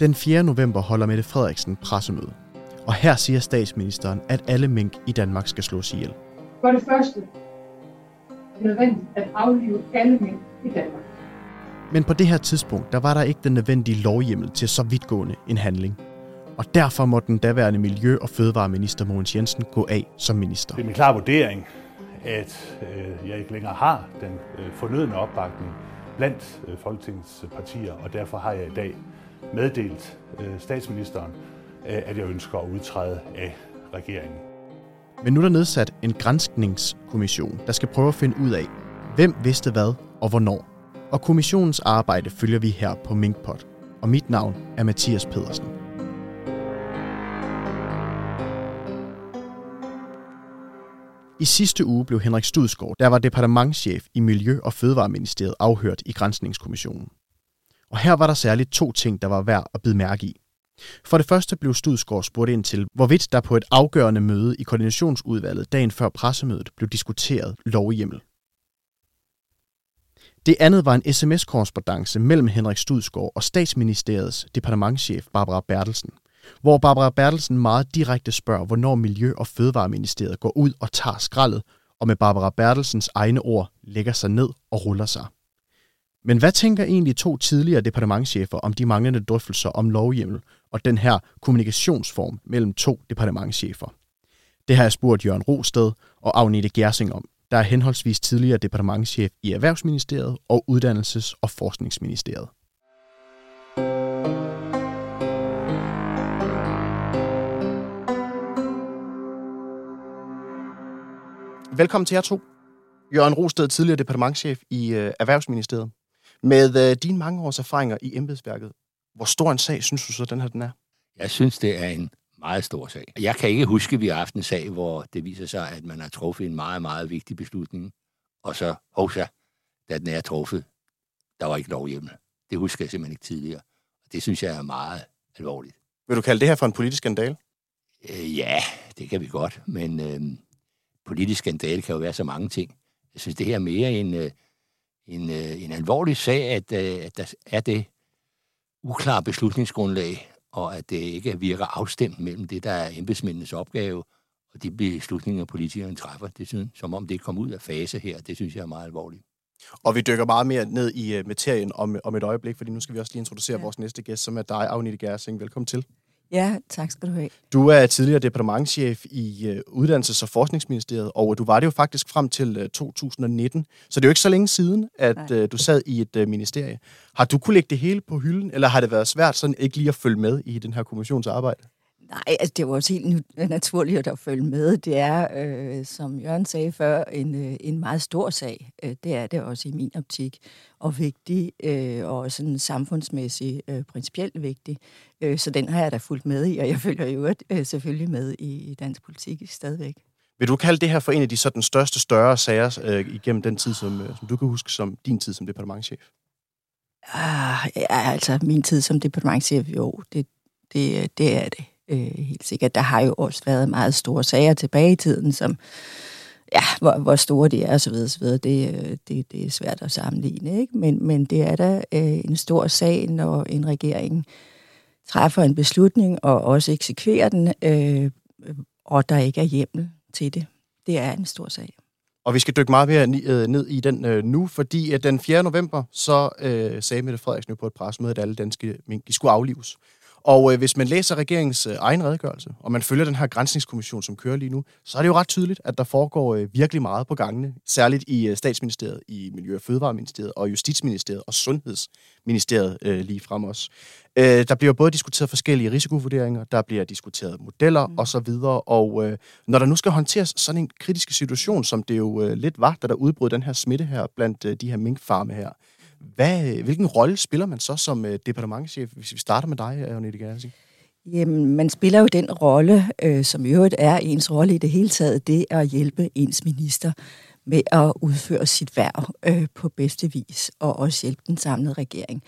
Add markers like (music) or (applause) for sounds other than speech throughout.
Den 4. november holder Mette Frederiksen pressemøde. Og her siger statsministeren, at alle mink i Danmark skal slås ihjel. For det første er det nødvendigt at aflive alle mink i Danmark. Men på det her tidspunkt, der var der ikke den nødvendige lovhjemmel til så vidtgående en handling. Og derfor må den daværende Miljø- og Fødevareminister Mogens Jensen gå af som minister. Det er min klare vurdering, at øh, jeg ikke længere har den øh, fornødne opbakning blandt øh, Folketingets partier, og derfor har jeg i dag meddelt øh, statsministeren, øh, at jeg ønsker at udtræde af regeringen. Men nu er der nedsat en grænskningskommission, der skal prøve at finde ud af, hvem vidste hvad og hvornår. Og kommissionens arbejde følger vi her på Minkpot. Og mit navn er Mathias Pedersen. I sidste uge blev Henrik Studsgaard, der var departementschef i Miljø- og Fødevareministeriet, afhørt i Grænsningskommissionen. Og her var der særligt to ting, der var værd at bide mærke i. For det første blev Studsgaard spurgt ind til, hvorvidt der på et afgørende møde i koordinationsudvalget dagen før pressemødet blev diskuteret lovhjemmel. Det andet var en sms-korrespondence mellem Henrik Studsgaard og statsministeriets departementschef Barbara Bertelsen, hvor Barbara Bertelsen meget direkte spørger, hvornår Miljø- og Fødevareministeriet går ud og tager skraldet, og med Barbara Bertelsens egne ord lægger sig ned og ruller sig. Men hvad tænker egentlig to tidligere departementschefer om de manglende drøftelser om lovhjemmel og den her kommunikationsform mellem to departementschefer? Det har jeg spurgt Jørgen Rosted og Agnete Gersing om, der er henholdsvis tidligere departementschef i Erhvervsministeriet og Uddannelses- og Forskningsministeriet. Velkommen til jer to. Jørgen Rosted, tidligere departementschef i øh, Erhvervsministeriet. Med øh, dine mange års erfaringer i embedsværket, hvor stor en sag synes du så, den her den er? Jeg synes, det er en meget stor sag. Jeg kan ikke huske, at vi har haft en sag, hvor det viser sig, at man har truffet en meget, meget vigtig beslutning, og så, hovsa, da den er truffet, der var ikke lovhjemmel. Det husker jeg simpelthen ikke tidligere. Det synes jeg er meget alvorligt. Vil du kalde det her for en politisk skandal? Øh, ja, det kan vi godt, men øh, politisk skandale kan jo være så mange ting. Jeg synes, det her er mere en, øh, en, øh, en alvorlig sag, at, øh, at der er det uklare beslutningsgrundlag, og at det ikke virker afstemt mellem det, der er embedsmændenes opgave, og de beslutninger, politikerne træffer. Det synes, som om det kommer ud af fase her. Det synes jeg er meget alvorligt. Og vi dykker meget mere ned i uh, materien om, om et øjeblik, fordi nu skal vi også lige introducere ja. vores næste gæst, som er dig, Agnete Gersing. Velkommen til. Ja, tak skal du have. Du er tidligere departementchef i uh, Uddannelses- og Forskningsministeriet, og du var det jo faktisk frem til uh, 2019. Så det er jo ikke så længe siden, at uh, du sad i et ministerie. Har du kunne lægge det hele på hylden, eller har det været svært sådan ikke lige at følge med i den her kommissionsarbejde? Nej, altså det var også helt naturligt at følge med. Det er, øh, som Jørgen sagde før, en, øh, en meget stor sag. Øh, det er det også i min optik. Og vigtig, øh, og sådan samfundsmæssigt øh, principielt vigtig. Øh, så den har jeg da fulgt med i, og jeg følger jo øh, selvfølgelig med i, i dansk politik stadigvæk. Vil du kalde det her for en af de sådan største, større sager øh, igennem den tid, som, øh, som du kan huske som din tid som departementchef? Ah, ja, altså min tid som departementchef, jo, det, det, det er det øh, helt sikkert. Der har jo også været meget store sager tilbage i tiden, som ja, hvor, hvor store de er osv. osv. Det, øh, det, det er svært at sammenligne, ikke? Men, men det er da øh, en stor sag, når en regering træffer en beslutning og også eksekverer den, øh, og der ikke er hjemmel til det. Det er en stor sag. Og vi skal dykke meget mere øh, ned i den øh, nu, fordi at den 4. november, så øh, sagde Mette Frederiksen på et pressemøde, at alle danske mink de skulle aflives. Og øh, hvis man læser regeringens øh, egen redegørelse, og man følger den her grænsningskommission, som kører lige nu, så er det jo ret tydeligt, at der foregår øh, virkelig meget på gangene. Særligt i øh, statsministeriet, i Miljø- og Fødevareministeriet, og Justitsministeriet og Sundhedsministeriet øh, lige frem også. Øh, der bliver både diskuteret forskellige risikovurderinger, der bliver diskuteret modeller mm. osv., og øh, når der nu skal håndteres sådan en kritisk situation, som det jo øh, lidt var, da der udbrød den her smitte her blandt øh, de her minkfarme her, hvad, hvilken rolle spiller man så som øh, departementchef, hvis vi starter med dig, øh, Agnete Gersing? Jamen, man spiller jo den rolle, øh, som i øvrigt er ens rolle i det hele taget, det er at hjælpe ens minister med at udføre sit værv øh, på bedste vis, og også hjælpe den samlede regering.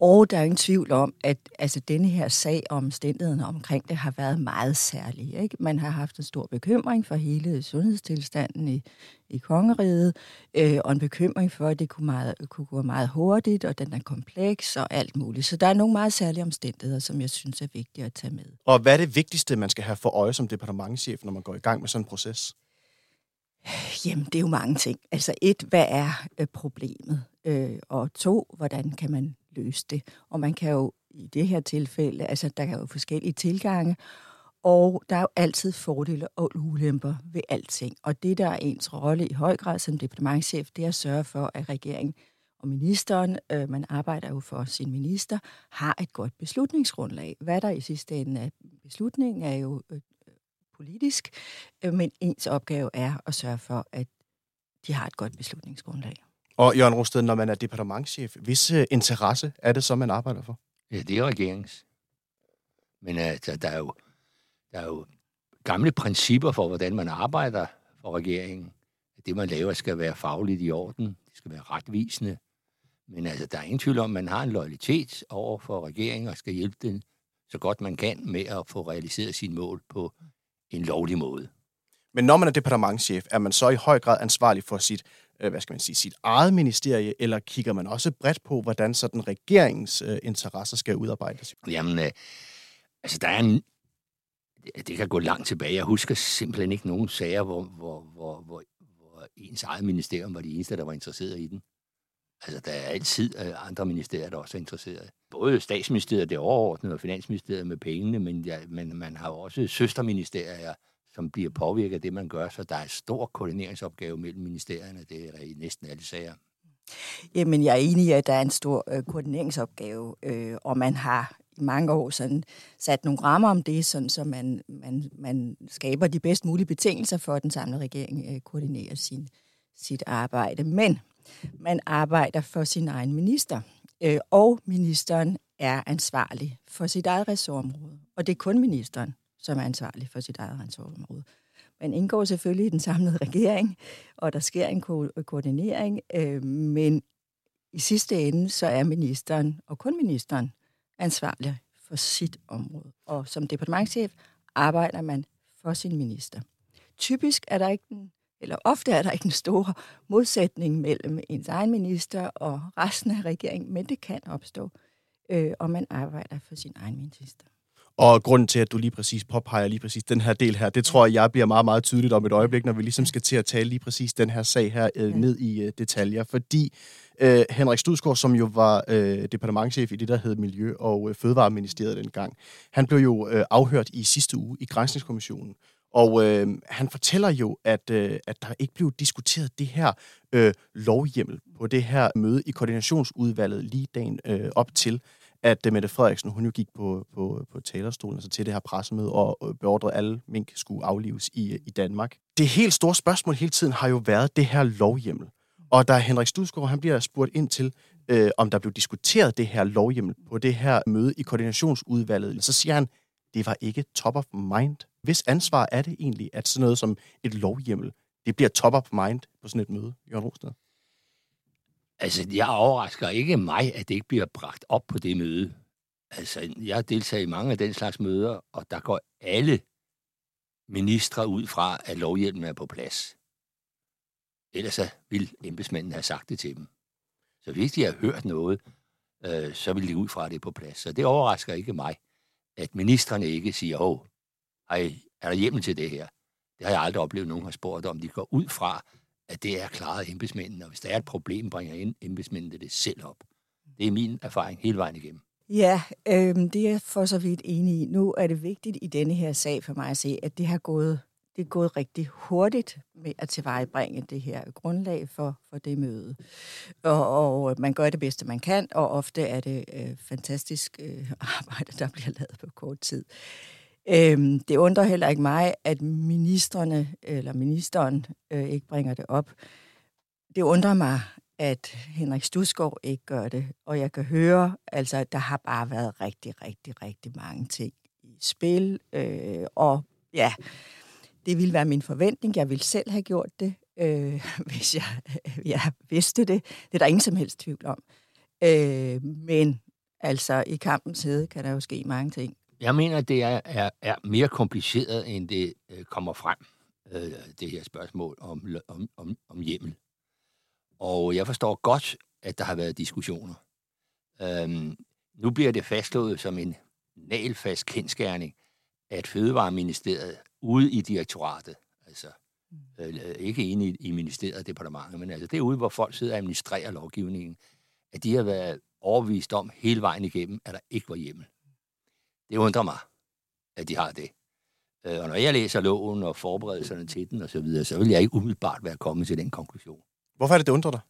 Og der er ingen tvivl om, at altså, denne her sag og omstændighederne omkring det har været meget særlige. Ikke? Man har haft en stor bekymring for hele sundhedstilstanden i, i kongeriget, øh, og en bekymring for, at det kunne, meget, kunne gå meget hurtigt, og den er kompleks og alt muligt. Så der er nogle meget særlige omstændigheder, som jeg synes er vigtige at tage med. Og hvad er det vigtigste, man skal have for øje som departementchef, når man går i gang med sådan en proces? Jamen, det er jo mange ting. Altså et, hvad er øh, problemet? Øh, og to, hvordan kan man løse det? Og man kan jo i det her tilfælde, altså der er jo forskellige tilgange, og der er jo altid fordele og ulemper ved alting. Og det, der er ens rolle i høj grad som departementchef, det er at sørge for, at regeringen og ministeren, øh, man arbejder jo for sin minister, har et godt beslutningsgrundlag. Hvad der i sidste ende er beslutningen, er jo øh, politisk, øh, men ens opgave er at sørge for, at de har et godt beslutningsgrundlag. Og Jørgen Rosted, når man er departementchef, hvis øh, interesse er det så, man arbejder for? Ja, det er regeringens. Men altså, der er jo, der er jo gamle principper for, hvordan man arbejder for regeringen. Det, man laver, skal være fagligt i orden. Det skal være retvisende. Men altså, der er ingen tvivl om, at man har en loyalitet over for regeringen og skal hjælpe den så godt man kan med at få realiseret sine mål på en lovlig måde. Men når man er departementchef, er man så i høj grad ansvarlig for sit, øh, hvad skal man sige, sit eget ministerie, eller kigger man også bredt på, hvordan sådan regeringens øh, interesser skal udarbejdes? Jamen, øh, altså der er en, det kan gå langt tilbage. Jeg husker simpelthen ikke nogen sager, hvor, hvor, hvor, hvor, hvor ens eget ministerium var de eneste, der var interesseret i den. Altså, der er altid øh, andre ministerier, der også er interesseret. Både statsministeriet, det overordnede, og finansministeriet med pengene, men, ja, men man har også søsterministerier, som bliver påvirket af det, man gør, så der er en stor koordineringsopgave mellem ministerierne. Det er i næsten alle sager. Jamen, jeg er enig i, at der er en stor øh, koordineringsopgave, øh, og man har i mange år sådan, sat nogle rammer om det, sådan, så man, man, man skaber de bedst mulige betingelser for, at den samlede regering øh, koordinerer sin, sit arbejde. Men man arbejder for sin egen minister, øh, og ministeren er ansvarlig for sit eget ressortområde. Og det er kun ministeren, som er ansvarlig for sit eget ansvarsområde. Man indgår selvfølgelig i den samlede regering, og der sker en ko- øh, koordinering, øh, men i sidste ende, så er ministeren, og kun ministeren, ansvarlig for sit område. Og som departementchef arbejder man for sin minister. Typisk er der ikke den eller ofte er der ikke en stor modsætning mellem ens egen minister og resten af regeringen, men det kan opstå, øh, og man arbejder for sin egen minister. Og grunden til, at du lige præcis påpeger lige præcis den her del her, det tror jeg, jeg bliver meget, meget tydeligt om et øjeblik, når vi ligesom skal til at tale lige præcis den her sag her øh, ned i øh, detaljer. Fordi øh, Henrik Studsgaard, som jo var øh, departementchef i det, der hed Miljø- og øh, Fødevareministeriet dengang, han blev jo øh, afhørt i sidste uge i Grænsningskommissionen. Og øh, han fortæller jo, at, øh, at der ikke blev diskuteret det her øh, lovhjemmel på det her møde i koordinationsudvalget lige dagen øh, op til, at øh, Mette Frederiksen hun jo gik på, på, på talerstolen altså til det her pressemøde og øh, beordrede, at alle mink skulle aflives i, øh, i Danmark. Det helt store spørgsmål hele tiden har jo været det her lovhjemmel. Og da Henrik Studsgaard han bliver spurgt ind til, øh, om der blev diskuteret det her lovhjemmel på det her møde i koordinationsudvalget, så siger han, det var ikke top of mind hvis ansvar er det egentlig, at sådan noget som et lovhjemmel, det bliver top of mind på sådan et møde, Jørgen Rostad? Altså, jeg overrasker ikke mig, at det ikke bliver bragt op på det møde. Altså, jeg deltager i mange af den slags møder, og der går alle ministre ud fra, at lovhjælpen er på plads. Ellers vil embedsmændene have sagt det til dem. Så hvis de har hørt noget, øh, så vil de ud fra, at det er på plads. Så det overrasker ikke mig, at ministerne ikke siger, åh, er der hjemmel til det her? Det har jeg aldrig oplevet, nogen har spurgt om. De går ud fra, at det er klaret af embedsmændene, og hvis der er et problem, bringer embedsmændene det selv op. Det er min erfaring hele vejen igennem. Ja, øh, det er jeg for så vidt enig i. Nu er det vigtigt i denne her sag for mig at se, at det har gået, det er gået rigtig hurtigt med at tilvejebringe det her grundlag for, for det møde. Og, og man gør det bedste, man kan, og ofte er det øh, fantastisk øh, (laughs) arbejde, der bliver lavet på kort tid. Øhm, det undrer heller ikke mig, at ministerne eller ministeren øh, ikke bringer det op. Det undrer mig, at Henrik Stusgaard ikke gør det. Og jeg kan høre, altså, at der har bare været rigtig, rigtig, rigtig mange ting i spil. Øh, og ja, det ville være min forventning. Jeg ville selv have gjort det, øh, (laughs) hvis jeg, (laughs) jeg vidste det. Det er der ingen som helst tvivl om. Øh, men Altså, i kampens hede kan der jo ske mange ting. Jeg mener, det er, er, er mere kompliceret, end det øh, kommer frem, øh, det her spørgsmål om, om, om, om hjemmel. Og jeg forstår godt, at der har været diskussioner. Øhm, nu bliver det fastslået som en nalfast kendskærning, at Fødevareministeriet ude i direktoratet, altså øh, ikke inde i, i ministeriet og departementet, men altså det er ude, hvor folk sidder og administrerer lovgivningen, at de har været overvist om hele vejen igennem, at der ikke var hjemmel. Det undrer mig, at de har det. Øh, og når jeg læser loven og forberedelserne til den osv., så, videre, så vil jeg ikke umiddelbart være kommet til den konklusion. Hvorfor er det, det undrer dig?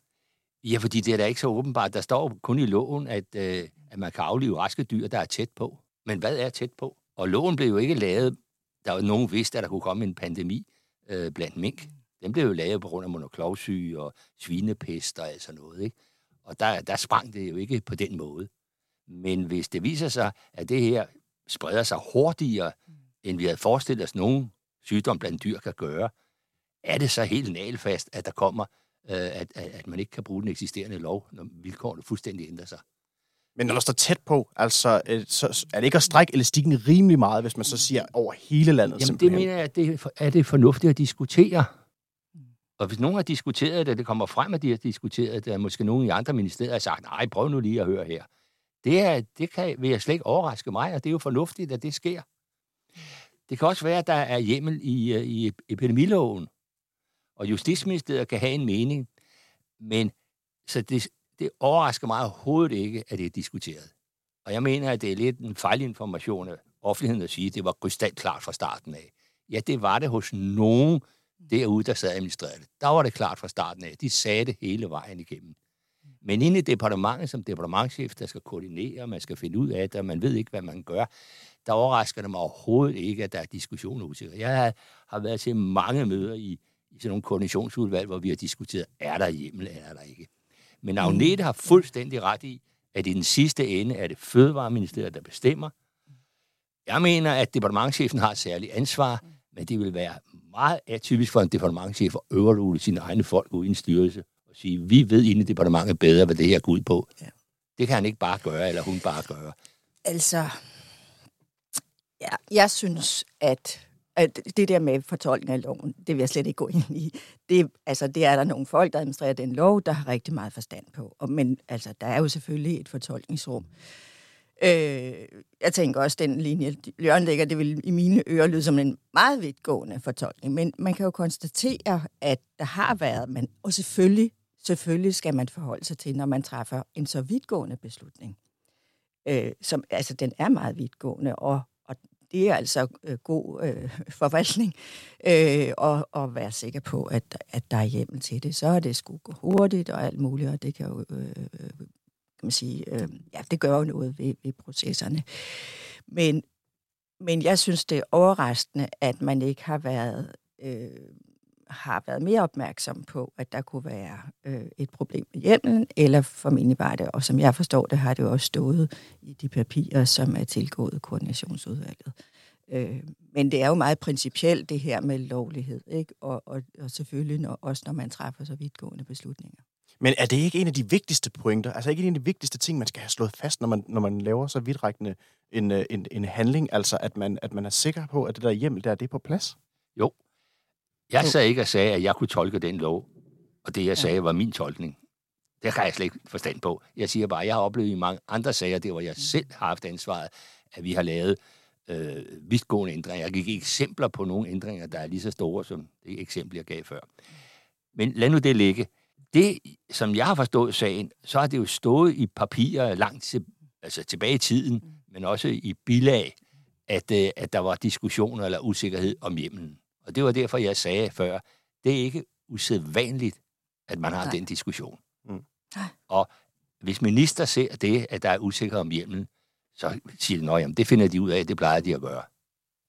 Ja, fordi det er da ikke så åbenbart. Der står kun i loven, at, øh, at man kan aflive raske dyr, der er tæt på. Men hvad er tæt på? Og loven blev jo ikke lavet, der var nogen vidste, at der kunne komme en pandemi øh, blandt mink. Den blev jo lavet på grund af monoklovsyge og svinepest og alt sådan noget. Ikke? Og der, der sprang det jo ikke på den måde. Men hvis det viser sig, at det her spreder sig hurtigere, end vi havde forestillet os, nogen sygdom blandt dyr kan gøre, er det så helt nalfast, at der kommer, øh, at, at, at man ikke kan bruge den eksisterende lov, når vilkårene fuldstændig ændrer sig. Men når der står tæt på, altså, øh, så er det ikke at strække elastikken rimelig meget, hvis man så siger over hele landet Jamen, det simpelthen? mener jeg, at det er, er det fornuftigt at diskutere. Og hvis nogen har diskuteret det, det kommer frem, at de har diskuteret det, måske nogen i andre ministerier har sagt, nej, prøv nu lige at høre her. Det, er, det kan, vil jeg slet ikke overraske mig, og det er jo fornuftigt, at det sker. Det kan også være, at der er hjemmel i, øh, i epidemiloven, og Justitsministeriet kan have en mening, men så det, det overrasker mig overhovedet ikke, at det er diskuteret. Og jeg mener, at det er lidt en fejlinformation af offentligheden at sige, at det var krystalklart fra starten af. Ja, det var det hos nogen derude, der sad administreret det. Der var det klart fra starten af. De sagde det hele vejen igennem. Men inde i departementet, som departementchef, der skal koordinere, man skal finde ud af det, og man ved ikke, hvad man gør, der overrasker det mig overhovedet ikke, at der er diskussion og. Jeg har, har været til mange møder i, i sådan nogle koordinationsudvalg, hvor vi har diskuteret, er der hjemmel, eller er der ikke. Men Agnete har fuldstændig ret i, at i den sidste ende er det Fødevareministeriet, der bestemmer. Jeg mener, at departementchefen har et særligt ansvar, men det vil være meget atypisk for en departementchef at overrule sine egne folk uden styrelse sige, vi ved inde i departementet bedre, hvad det her går ud på. Ja. Det kan han ikke bare gøre, eller hun bare gøre. Altså, ja, jeg synes, at, at det der med fortolkning af loven, det vil jeg slet ikke gå ind i. Det, altså, det er der nogle folk, der administrerer den lov, der har rigtig meget forstand på. Og, men altså, der er jo selvfølgelig et fortolkningsrum. Øh, jeg tænker også, den linje, Jørgen lægger, det vil i mine ører lyde som en meget vidtgående fortolkning. Men man kan jo konstatere, at der har været, men, og selvfølgelig, selvfølgelig skal man forholde sig til, når man træffer en så vidtgående beslutning. Øh, som, altså, den er meget vidtgående, og, og det er altså øh, god øh, (laughs) forvaltning øh, og, og være sikker på, at, at der er hjemmel til det. Så er det sgu gå hurtigt og alt muligt, og det kan jo øh, kan man sige, øh, ja, det gør jo noget ved, ved processerne. Men, men jeg synes, det er overraskende, at man ikke har været, øh, har været mere opmærksom på, at der kunne være øh, et problem med hjemmelen, eller formentlig var det, og som jeg forstår det, har det jo også stået i de papirer, som er tilgået koordinationsudvalget. Øh, men det er jo meget principielt, det her med lovlighed, ikke? Og, og, og selvfølgelig når, også, når man træffer så vidtgående beslutninger. Men er det ikke en af de vigtigste pointer? Altså ikke en af de vigtigste ting, man skal have slået fast, når man, når man laver så vidtrækkende en, øh, en, en handling? Altså at man, at man er sikker på, at det der hjemmel der, det er på plads? Jo. Jeg sagde ikke og sagde, at jeg kunne tolke den lov, og det, jeg sagde, var min tolkning. Det har jeg slet ikke forstand på. Jeg siger bare, at jeg har oplevet i mange andre sager, det hvor jeg selv har haft ansvaret, at vi har lavet øh, vidtgående ændringer. Jeg gik eksempler på nogle ændringer, der er lige så store som det eksempel, jeg gav før. Men lad nu det ligge det, som jeg har forstået sagen, så har det jo stået i papirer langt til, altså tilbage i tiden, men også i bilag, at, øh, at der var diskussioner eller usikkerhed om hjemmen. Og det var derfor, jeg sagde før, det er ikke usædvanligt, at man har Nej. den diskussion. Mm. Og hvis minister ser det, at der er usikkerhed om hjemmen, så siger de, at det finder de ud af, det plejer de at gøre.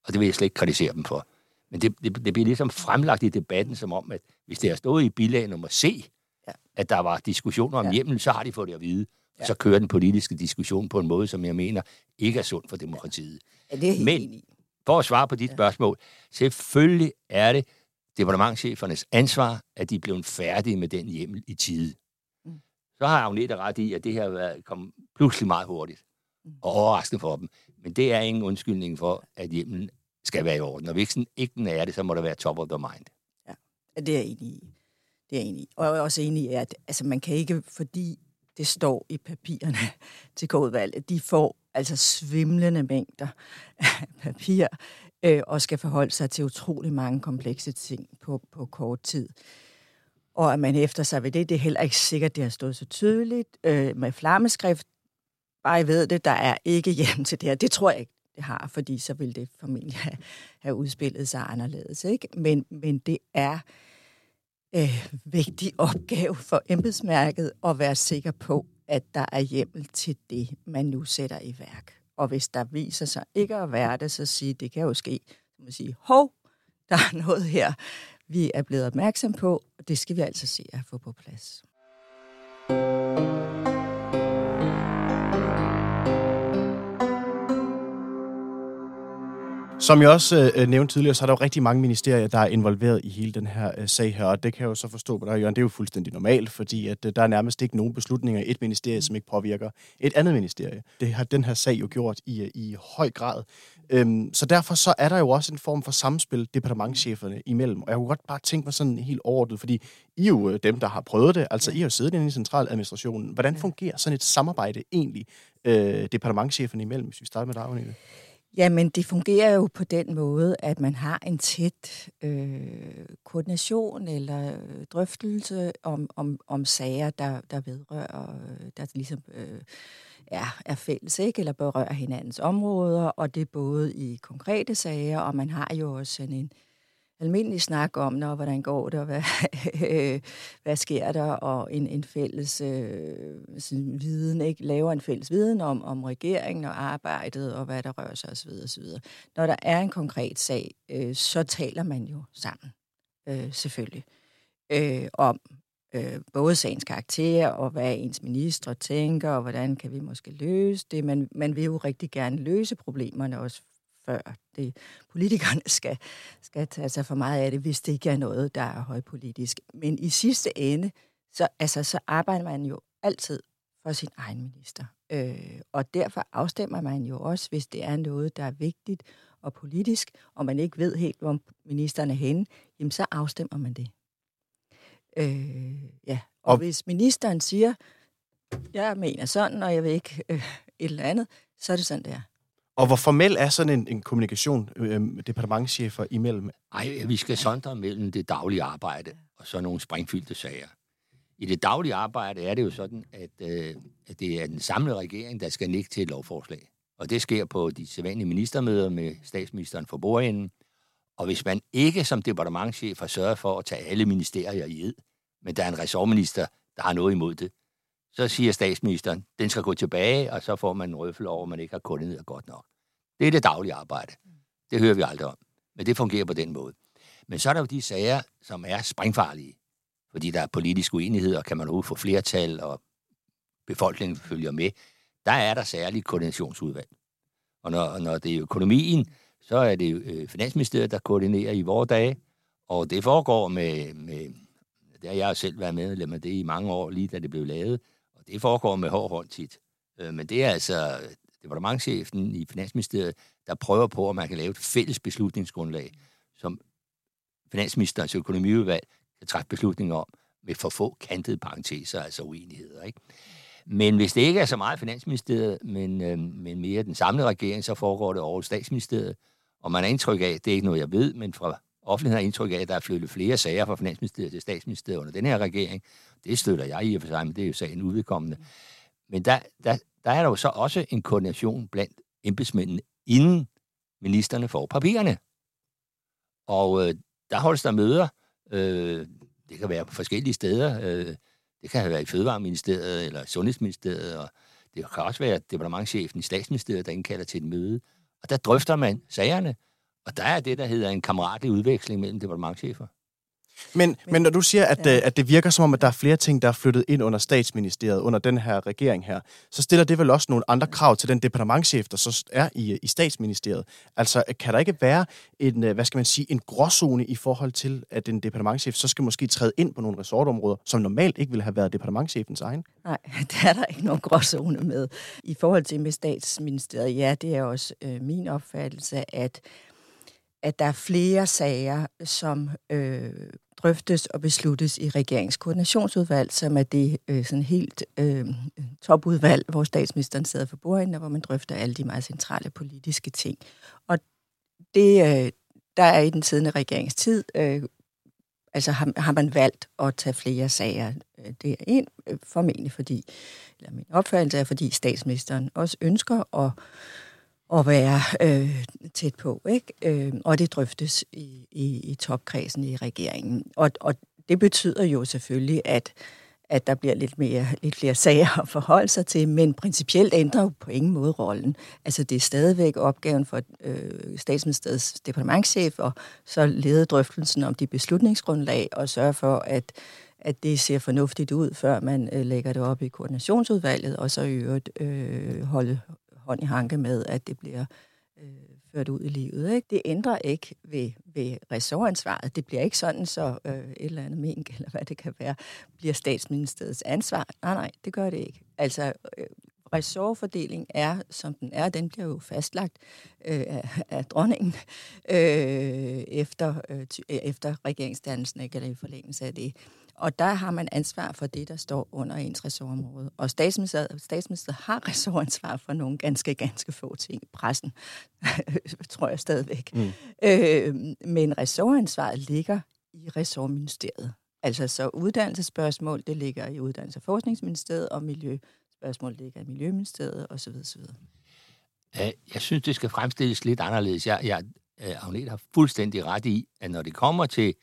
Og det vil jeg slet ikke kritisere dem for. Men det, det, det bliver ligesom fremlagt i debatten som om, at hvis det har stået i bilag nummer C, ja. at der var diskussioner om ja. hjemmen, så har de fået det at vide. Ja. Så kører den politiske diskussion på en måde, som jeg mener ikke er sund for demokratiet. Ja, det er helt Men enig. For at svare på dit ja. spørgsmål, selvfølgelig er det departementchefernes ansvar, at de er blevet færdige med den hjemmel i tide. Mm. Så har Agnete ret i, at det her været, kom pludselig meget hurtigt. og overraskende for dem. Men det er ingen undskyldning for, at hjemlen skal være i orden. Og hvis den ikke den er det, så må der være top of the mind. Ja, det er jeg enig i. Det er jeg enig i. Og jeg er også enig i, at altså, man kan ikke, fordi det står i papirerne (laughs) til kodvalget, de får altså svimlende mængder af papir, øh, og skal forholde sig til utrolig mange komplekse ting på, på kort tid. Og at man efter sig ved det, det er heller ikke sikkert, det har stået så tydeligt. Øh, med flammeskrift, bare ved det, der er ikke hjem til det her. Det tror jeg ikke, det har, fordi så ville det formentlig have, have udspillet sig anderledes. Ikke? Men, men det er øh, vigtig opgave for embedsmærket at være sikker på, at der er hjemmel til det, man nu sætter i værk. Og hvis der viser sig ikke at være det, så sige, det kan jo ske, så man sige, hov, der er noget her, vi er blevet opmærksom på, og det skal vi altså se at få på plads. Som jeg også øh, nævnte tidligere, så er der jo rigtig mange ministerier, der er involveret i hele den her øh, sag her, og det kan jeg jo så forstå på dig, Jørgen. Det er jo fuldstændig normalt, fordi at, øh, der er nærmest ikke nogen beslutninger i et ministerie, som ikke påvirker et andet ministerie. Det har den her sag jo gjort i, øh, i høj grad. Øhm, så derfor så er der jo også en form for samspil departementcheferne imellem, og jeg kunne godt bare tænke mig sådan helt overordnet, fordi I er jo øh, dem, der har prøvet det, altså I har jo siddet inde i centraladministrationen. Hvordan fungerer sådan et samarbejde egentlig øh, departementcheferne imellem, hvis vi starter med dig, Agnete? Jamen, det fungerer jo på den måde, at man har en tæt øh, koordination eller øh, drøftelse om, om, om sager, der, der vedrører, øh, der ligesom øh, er, er fælles, ikke? eller berører hinandens områder, og det er både i konkrete sager, og man har jo også sådan en, almindelig snak om, når, hvordan går det, og hvad, (laughs) hvad sker der, og en, en fælles øh, sådan, viden, ikke? laver en fælles viden om, om regeringen og arbejdet, og hvad der rører sig osv. osv. Når der er en konkret sag, øh, så taler man jo sammen, øh, selvfølgelig, øh, om øh, både sagens karakter, og hvad ens ministre tænker, og hvordan kan vi måske løse det. Man, man vil jo rigtig gerne løse problemerne også før det, politikerne (laughs) skal, skal tage sig for meget af det, hvis det ikke er noget, der er højpolitisk. Men i sidste ende, så, altså, så arbejder man jo altid for sin egen minister. Øh, og derfor afstemmer man jo også, hvis det er noget, der er vigtigt og politisk, og man ikke ved helt, hvor ministeren er henne, jamen så afstemmer man det. Øh, ja. Og, og hvis ministeren siger, jeg mener sådan, og jeg vil ikke øh, et eller andet, så er det sådan, det er. Og hvor formel er sådan en, en kommunikation øh, departementchefer imellem? Nej, vi skal sondre mellem det daglige arbejde og så nogle springfyldte sager. I det daglige arbejde er det jo sådan, at, øh, at det er den samlede regering, der skal nikke til et lovforslag. Og det sker på de sædvanlige ministermøder med statsministeren for bordenden. Og hvis man ikke som departementchef har sørget for at tage alle ministerier i ed, men der er en ressortminister, der har noget imod det, så siger statsministeren, den skal gå tilbage, og så får man en røffel over, at man ikke har koordineret godt nok. Det er det daglige arbejde. Det hører vi aldrig om. Men det fungerer på den måde. Men så er der jo de sager, som er springfarlige. Fordi der er politisk uenighed, og kan man overhovedet få flertal, og befolkningen følger med. Der er der særligt koordinationsudvalg. Og når, når det er økonomien, så er det øh, Finansministeriet, der koordinerer i vores dage. Og det foregår med, med det har jeg selv været medlem af det i mange år, lige da det blev lavet det foregår med hård hånd tit. Øh, men det er altså departementchefen i Finansministeriet, der prøver på, at man kan lave et fælles beslutningsgrundlag, som Finansministerens økonomiudvalg kan træffe beslutninger om, med for få kantede parenteser, altså uenigheder. Ikke? Men hvis det ikke er så meget Finansministeriet, men, øh, men mere den samlede regering, så foregår det over statsministeriet. Og man har indtryk af, det er ikke noget, jeg ved, men fra offentligheden har indtryk af, at der er flyttet flere sager fra Finansministeriet til statsministeriet under den her regering. Det støtter jeg i og for sig, men det er jo sagen udvedkommende. Men der, der, der er der jo så også en koordination blandt embedsmændene, inden ministerne får papirerne. Og øh, der holdes der møder. Øh, det kan være på forskellige steder. Øh, det kan være i Fødevareministeriet eller Sundhedsministeriet, og det kan også være departementchefen i statsministeriet, der indkalder til et møde. Og der drøfter man sagerne, og der er det, der hedder en kammeratlig udveksling mellem departementchefer. Men, men, men når du siger, at, ja. at det virker som om, at der er flere ting, der er flyttet ind under statsministeriet, under den her regering her, så stiller det vel også nogle andre krav til den departementchef, der så er i, i statsministeriet. Altså, kan der ikke være en, hvad skal man sige, en gråzone i forhold til, at en departementchef så skal måske træde ind på nogle resortområder, som normalt ikke ville have været departementchefens egen? Nej, (laughs) der er der ikke nogen gråzone med. I forhold til med statsministeriet, ja, det er også øh, min opfattelse, at at der er flere sager, som øh, drøftes og besluttes i regeringskoordinationsudvalg, som er det øh, sådan helt øh, topudvalg, hvor statsministeren sidder for bordenden, og hvor man drøfter alle de meget centrale politiske ting. Og det, øh, der er i den siddende regeringstid, øh, altså har, har man valgt at tage flere sager øh, derind, øh, formentlig fordi, eller min opfattelse er, fordi statsministeren også ønsker at at være øh, tæt på, ikke? Øh, og det drøftes i, i, i topkredsen i regeringen. Og, og det betyder jo selvfølgelig, at at der bliver lidt, mere, lidt flere sager at forholde sig til, men principielt ændrer jo på ingen måde rollen. Altså det er stadigvæk opgaven for øh, statsministeriets departementchef, og så lede drøftelsen om de beslutningsgrundlag, og sørge for, at, at det ser fornuftigt ud, før man øh, lægger det op i koordinationsudvalget, og så i øvrigt øh, holde, hånd i hanke med, at det bliver øh, ført ud i livet. Ikke? Det ændrer ikke ved, ved ressortansvaret. Det bliver ikke sådan, så øh, et eller andet mink, (laughs) eller hvad det kan være, bliver statsministeriets ansvar. Nej, nej, det gør det ikke. Altså, øh, ressortfordeling er, som den er, den bliver jo fastlagt øh, af, af dronningen øh, efter, øh, efter regeringsdannelsen, ikke, eller i forlængelse af det. Og der har man ansvar for det, der står under ens ressortområde. Og statsministeriet, statsministeriet har ressortansvar for nogle ganske, ganske få ting. Pressen, (laughs) tror jeg stadigvæk. Mm. Øh, men ressortansvaret ligger i ressortministeriet. Altså så uddannelsesspørgsmål, det ligger i Uddannelses- og Forskningsministeriet, og spørgsmål ligger i Miljøministeriet osv. osv. Jeg synes, det skal fremstilles lidt anderledes. Jeg, jeg, øh, Agnete har fuldstændig ret i, at når det kommer til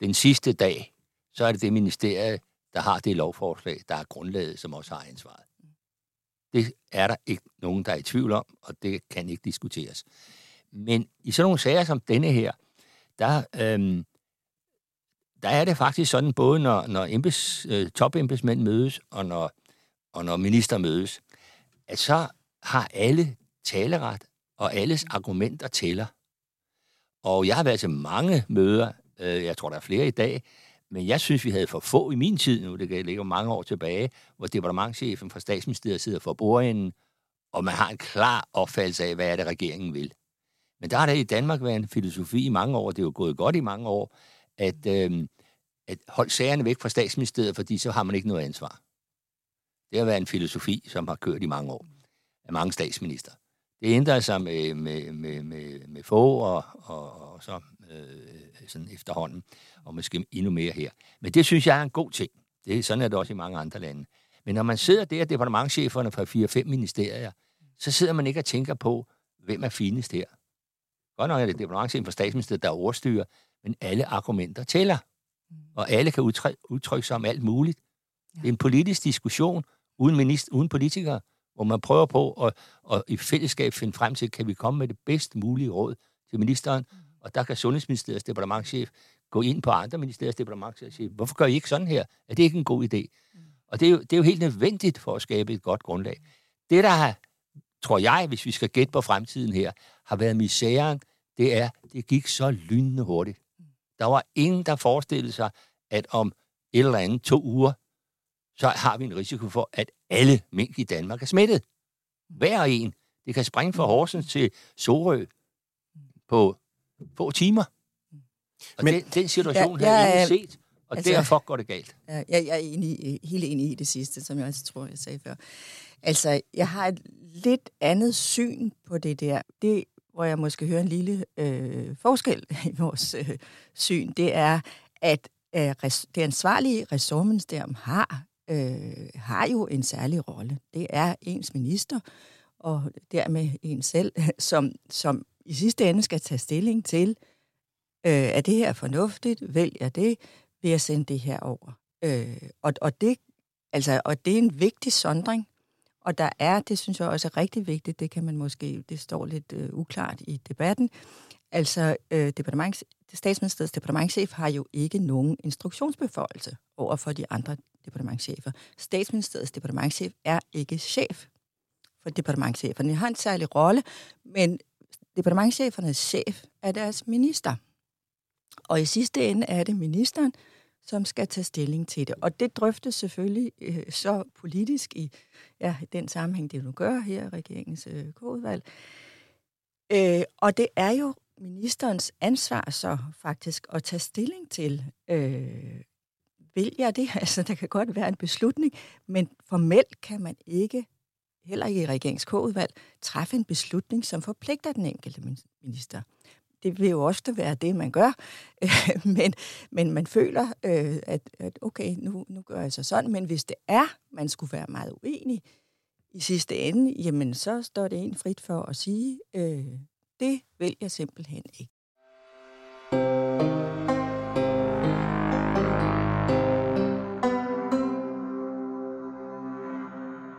den sidste dag, så er det det ministerie, der har det lovforslag, der er grundlaget, som også har ansvaret. Det er der ikke nogen, der er i tvivl om, og det kan ikke diskuteres. Men i sådan nogle sager som denne her, der, øhm, der er det faktisk sådan, både når, når embeds, øh, topembedsmænd mødes, og når, og når minister mødes, at så har alle taleret, og alles argumenter tæller. Og jeg har været til mange møder, øh, jeg tror, der er flere i dag, men jeg synes, vi havde for få i min tid nu, det ligger mange år tilbage, hvor departementchefen fra statsministeriet sidder for bordenden, og man har en klar opfattelse af, hvad er det, regeringen vil. Men der har det i Danmark været en filosofi i mange år, det er jo gået godt i mange år, at, øh, at holde sagerne væk fra statsministeriet, fordi så har man ikke noget ansvar. Det har været en filosofi, som har kørt i mange år af mange statsminister. Det ændrede sig med, med, med, med, med få og, og, og så øh, sådan efterhånden, og måske endnu mere her. Men det synes jeg er en god ting. Det, er, sådan er det også i mange andre lande. Men når man sidder der, departementcheferne fra 4-5 ministerier, så sidder man ikke og tænker på, hvem er finest her. Godt nok er det departementchefen fra statsministeriet, der overstyrer, men alle argumenter tæller. Og alle kan udtrykke sig om alt muligt. Det er en politisk diskussion uden, minister, uden politikere, hvor man prøver på at, at i fællesskab finde frem til, kan vi komme med det bedst mulige råd til ministeren, og der kan Sundhedsministeriets departementchef gå ind på andre ministeriers departementchef og sige, hvorfor gør I ikke sådan her? Er det ikke en god idé? Mm. Og det er, jo, det er jo helt nødvendigt for at skabe et godt grundlag. Det, der har, tror jeg, hvis vi skal gætte på fremtiden her, har været misæren, det er, det gik så lynende hurtigt. Mm. Der var ingen, der forestillede sig, at om et eller andet to uger, så har vi en risiko for, at alle mink i Danmark er smittet. Hver en. Det kan springe fra Horsens til Sorø på få timer. Og Men, den, den situation ja, har jeg ikke set, og altså, derfor går det galt. Jeg, jeg er enig, helt enig i det sidste, som jeg også tror, jeg sagde før. Altså, jeg har et lidt andet syn på det der. Det, hvor jeg måske hører en lille øh, forskel i vores øh, syn, det er, at øh, det ansvarlige ressortministerium har, øh, har jo en særlig rolle. Det er ens minister, og dermed en selv, (laughs) som, som i sidste ende skal tage stilling til, øh, er det her fornuftigt? Vælger det? Vil jeg sende det her over? Øh, og, og, det, altså, og det er en vigtig sondring. Og der er, det synes jeg også er rigtig vigtigt, det kan man måske, det står lidt øh, uklart i debatten, Altså, øh, departements, statsministeriets departementchef har jo ikke nogen instruktionsbeføjelse over for de andre departementchefer. Statsministeriets departementchef er ikke chef for departementcheferne. De har en særlig rolle, men departementchefernes chef er deres minister. Og i sidste ende er det ministeren, som skal tage stilling til det. Og det drøftes selvfølgelig øh, så politisk i ja, den sammenhæng, det nu gør her, regeringens øh, kodvalg. Øh, og det er jo ministerens ansvar så faktisk at tage stilling til, øh, vil jeg det? (laughs) Altså, der kan godt være en beslutning, men formelt kan man ikke, heller ikke i regeringskodvalg, træffe en beslutning, som forpligter den enkelte minister det vil jo ofte være det, man gør, (laughs) men, men man føler, øh, at, at okay, nu, nu gør jeg så sådan, men hvis det er, man skulle være meget uenig i sidste ende, jamen så står det en frit for at sige, øh, det vil jeg simpelthen ikke.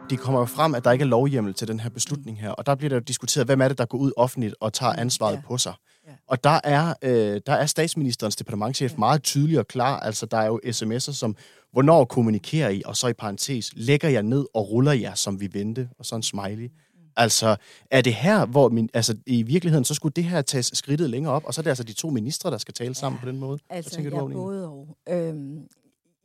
Det kommer jo frem, at der ikke er lovhjemmel til den her beslutning her, og der bliver der jo diskuteret, hvem er det, der går ud offentligt og tager ansvaret ja. på sig. Ja. Og der er, øh, der er statsministerens departementchef ja. meget tydelig og klar. Altså, der er jo sms'er som, hvornår kommunikerer I, og så i parentes, lægger jeg ned og ruller jer, som vi vente, og så en smiley. Mm. Altså, er det her, hvor min, altså, i virkeligheden, så skulle det her tages skridtet længere op, og så er det altså de to ministre, der skal tale ja, sammen på den måde? Altså, tænker jeg du, både og. Øhm,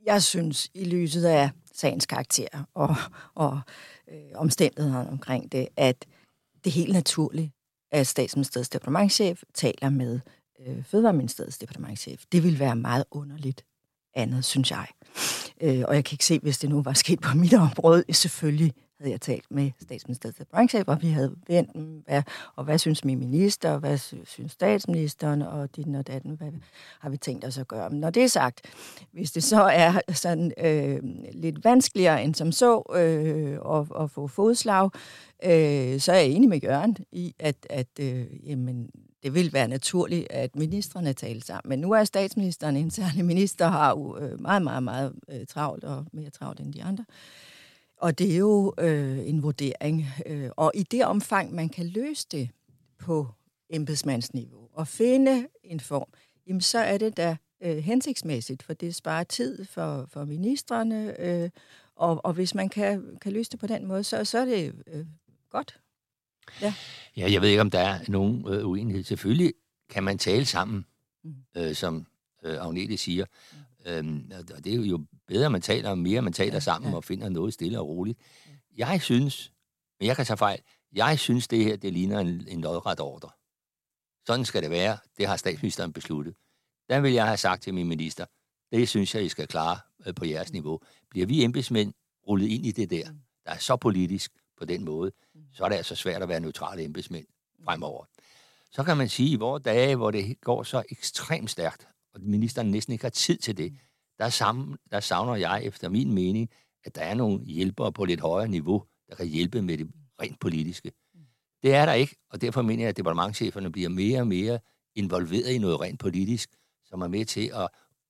jeg synes, i lyset af sagens karakter og, og øh, omstændighederne omkring det, at det er helt naturligt, at statsministeriets departementchef taler med øh, Fødevareministeriets departementchef. Det vil være meget underligt andet, synes jeg. Øh, og jeg kan ikke se, hvis det nu var sket på mit område, selvfølgelig havde jeg talt med statsministeriets branchechef, og vi havde vendt, hvad, og hvad synes min minister, og hvad synes statsministeren, og din og datten, hvad har vi tænkt os at gøre. Men når det er sagt, hvis det så er sådan øh, lidt vanskeligere end som så øh, at, at få fodslag, øh, så er jeg enig med Jørgen i, at, at øh, jamen, det vil være naturligt, at ministerne taler sammen. Men nu er statsministeren en særlig minister, har jo øh, meget, meget, meget øh, travlt, og mere travlt end de andre. Og det er jo øh, en vurdering. Øh, og i det omfang, man kan løse det på embedsmandsniveau og finde en form, jamen så er det da øh, hensigtsmæssigt, for det sparer tid for, for ministerne, øh, og, og hvis man kan, kan løse det på den måde, så, så er det øh, godt. Ja. ja, jeg ved ikke, om der er nogen øh, uenighed. Selvfølgelig kan man tale sammen, mm. øh, som øh, Agnete siger. Mm. Øhm, og det er jo bedre, man taler, mere man taler ja, sammen ja. og finder noget stille og roligt. Jeg synes, men jeg kan tage fejl, jeg synes, det her, det ligner en, en lodret ordre. Sådan skal det være. Det har statsministeren besluttet. Der vil jeg have sagt til min minister, det synes jeg, I skal klare øh, på jeres niveau. Bliver vi embedsmænd rullet ind i det der, mm. der er så politisk på den måde, mm. så er det altså svært at være neutrale embedsmænd fremover. Så kan man sige, at i vores dage, hvor det går så ekstremt stærkt, og ministeren næsten ikke har tid til det, mm der, sammen, der savner jeg efter min mening, at der er nogle hjælpere på lidt højere niveau, der kan hjælpe med det rent politiske. Det er der ikke, og derfor mener jeg, at departementcheferne bliver mere og mere involveret i noget rent politisk, som er med til at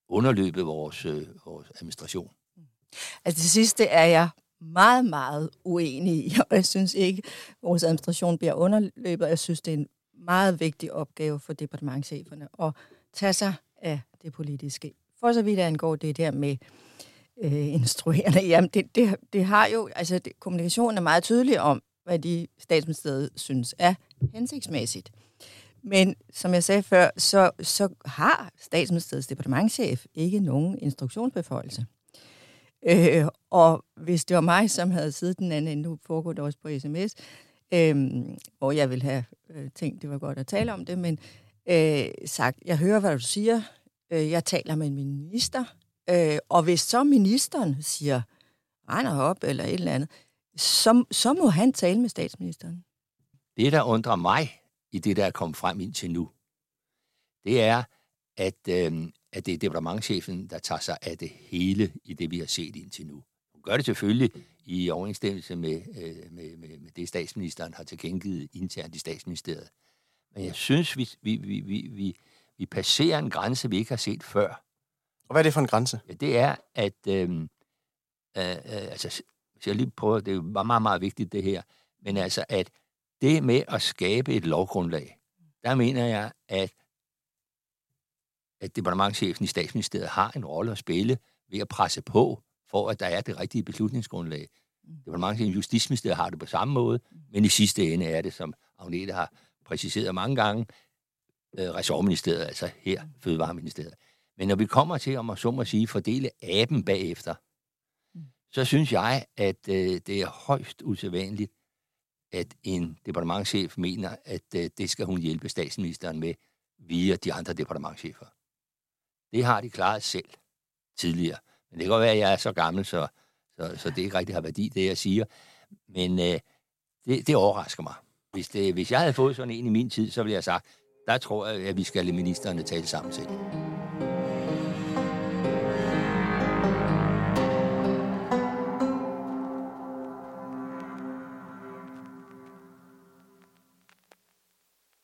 underløbe vores, øh, vores administration. Altså det sidste er jeg meget, meget uenig i, og jeg synes ikke, at vores administration bliver underløbet. Jeg synes, det er en meget vigtig opgave for departementcheferne at tage sig af det politiske for så vidt angår det der med øh, instruerende, jamen det, det, det har jo, altså det, kommunikationen er meget tydelig om, hvad de statsministeriet synes er hensigtsmæssigt. Men som jeg sagde før, så, så har statsministeriets departementchef ikke nogen instruktionsbeføjelse. Øh, og hvis det var mig, som havde siddet den anden nu foregået det også på sms, øh, hvor jeg ville have øh, tænkt, det var godt at tale om det, men øh, sagt, jeg hører, hvad du siger, øh, jeg taler med en minister, øh, og hvis så ministeren siger, regner op eller et eller andet, så, så må han tale med statsministeren. Det, der undrer mig i det, der er kommet frem indtil nu, det er, at, øh, at det er departementchefen, der tager sig af det hele i det, vi har set indtil nu. Hun gør det selvfølgelig i overensstemmelse med, øh, med, med, med det, statsministeren har tilkendegivet internt i statsministeriet. Men jeg synes, vi, vi, vi, vi, vi, vi passerer en grænse, vi ikke har set før. Og hvad er det for en grænse? Ja, det er, at... Øh, øh, altså, hvis jeg lige prøver, det er jo meget, meget vigtigt det her, men altså, at det med at skabe et lovgrundlag, der mener jeg, at, at departementchefen i statsministeriet har en rolle at spille ved at presse på, for at der er det rigtige beslutningsgrundlag. Departementchefen i Justitsministeriet har det på samme måde, men i sidste ende er det, som Agnete har præciseret mange gange, øh, ressortministeriet, altså her, Fødevareministeriet. Men når vi kommer til, om at så må sige, fordele aben bagefter, så synes jeg, at øh, det er højst usædvanligt, at en departementchef mener, at øh, det skal hun hjælpe statsministeren med via de andre departementchefer. Det har de klaret selv tidligere. Men det kan godt være, at jeg er så gammel, så, så, så det ikke rigtig har værdi, det jeg siger. Men øh, det, det overrasker mig. Hvis, det, hvis jeg havde fået sådan en i min tid, så ville jeg have sagt, der tror jeg, at vi skal lade ministerne tale sammen til.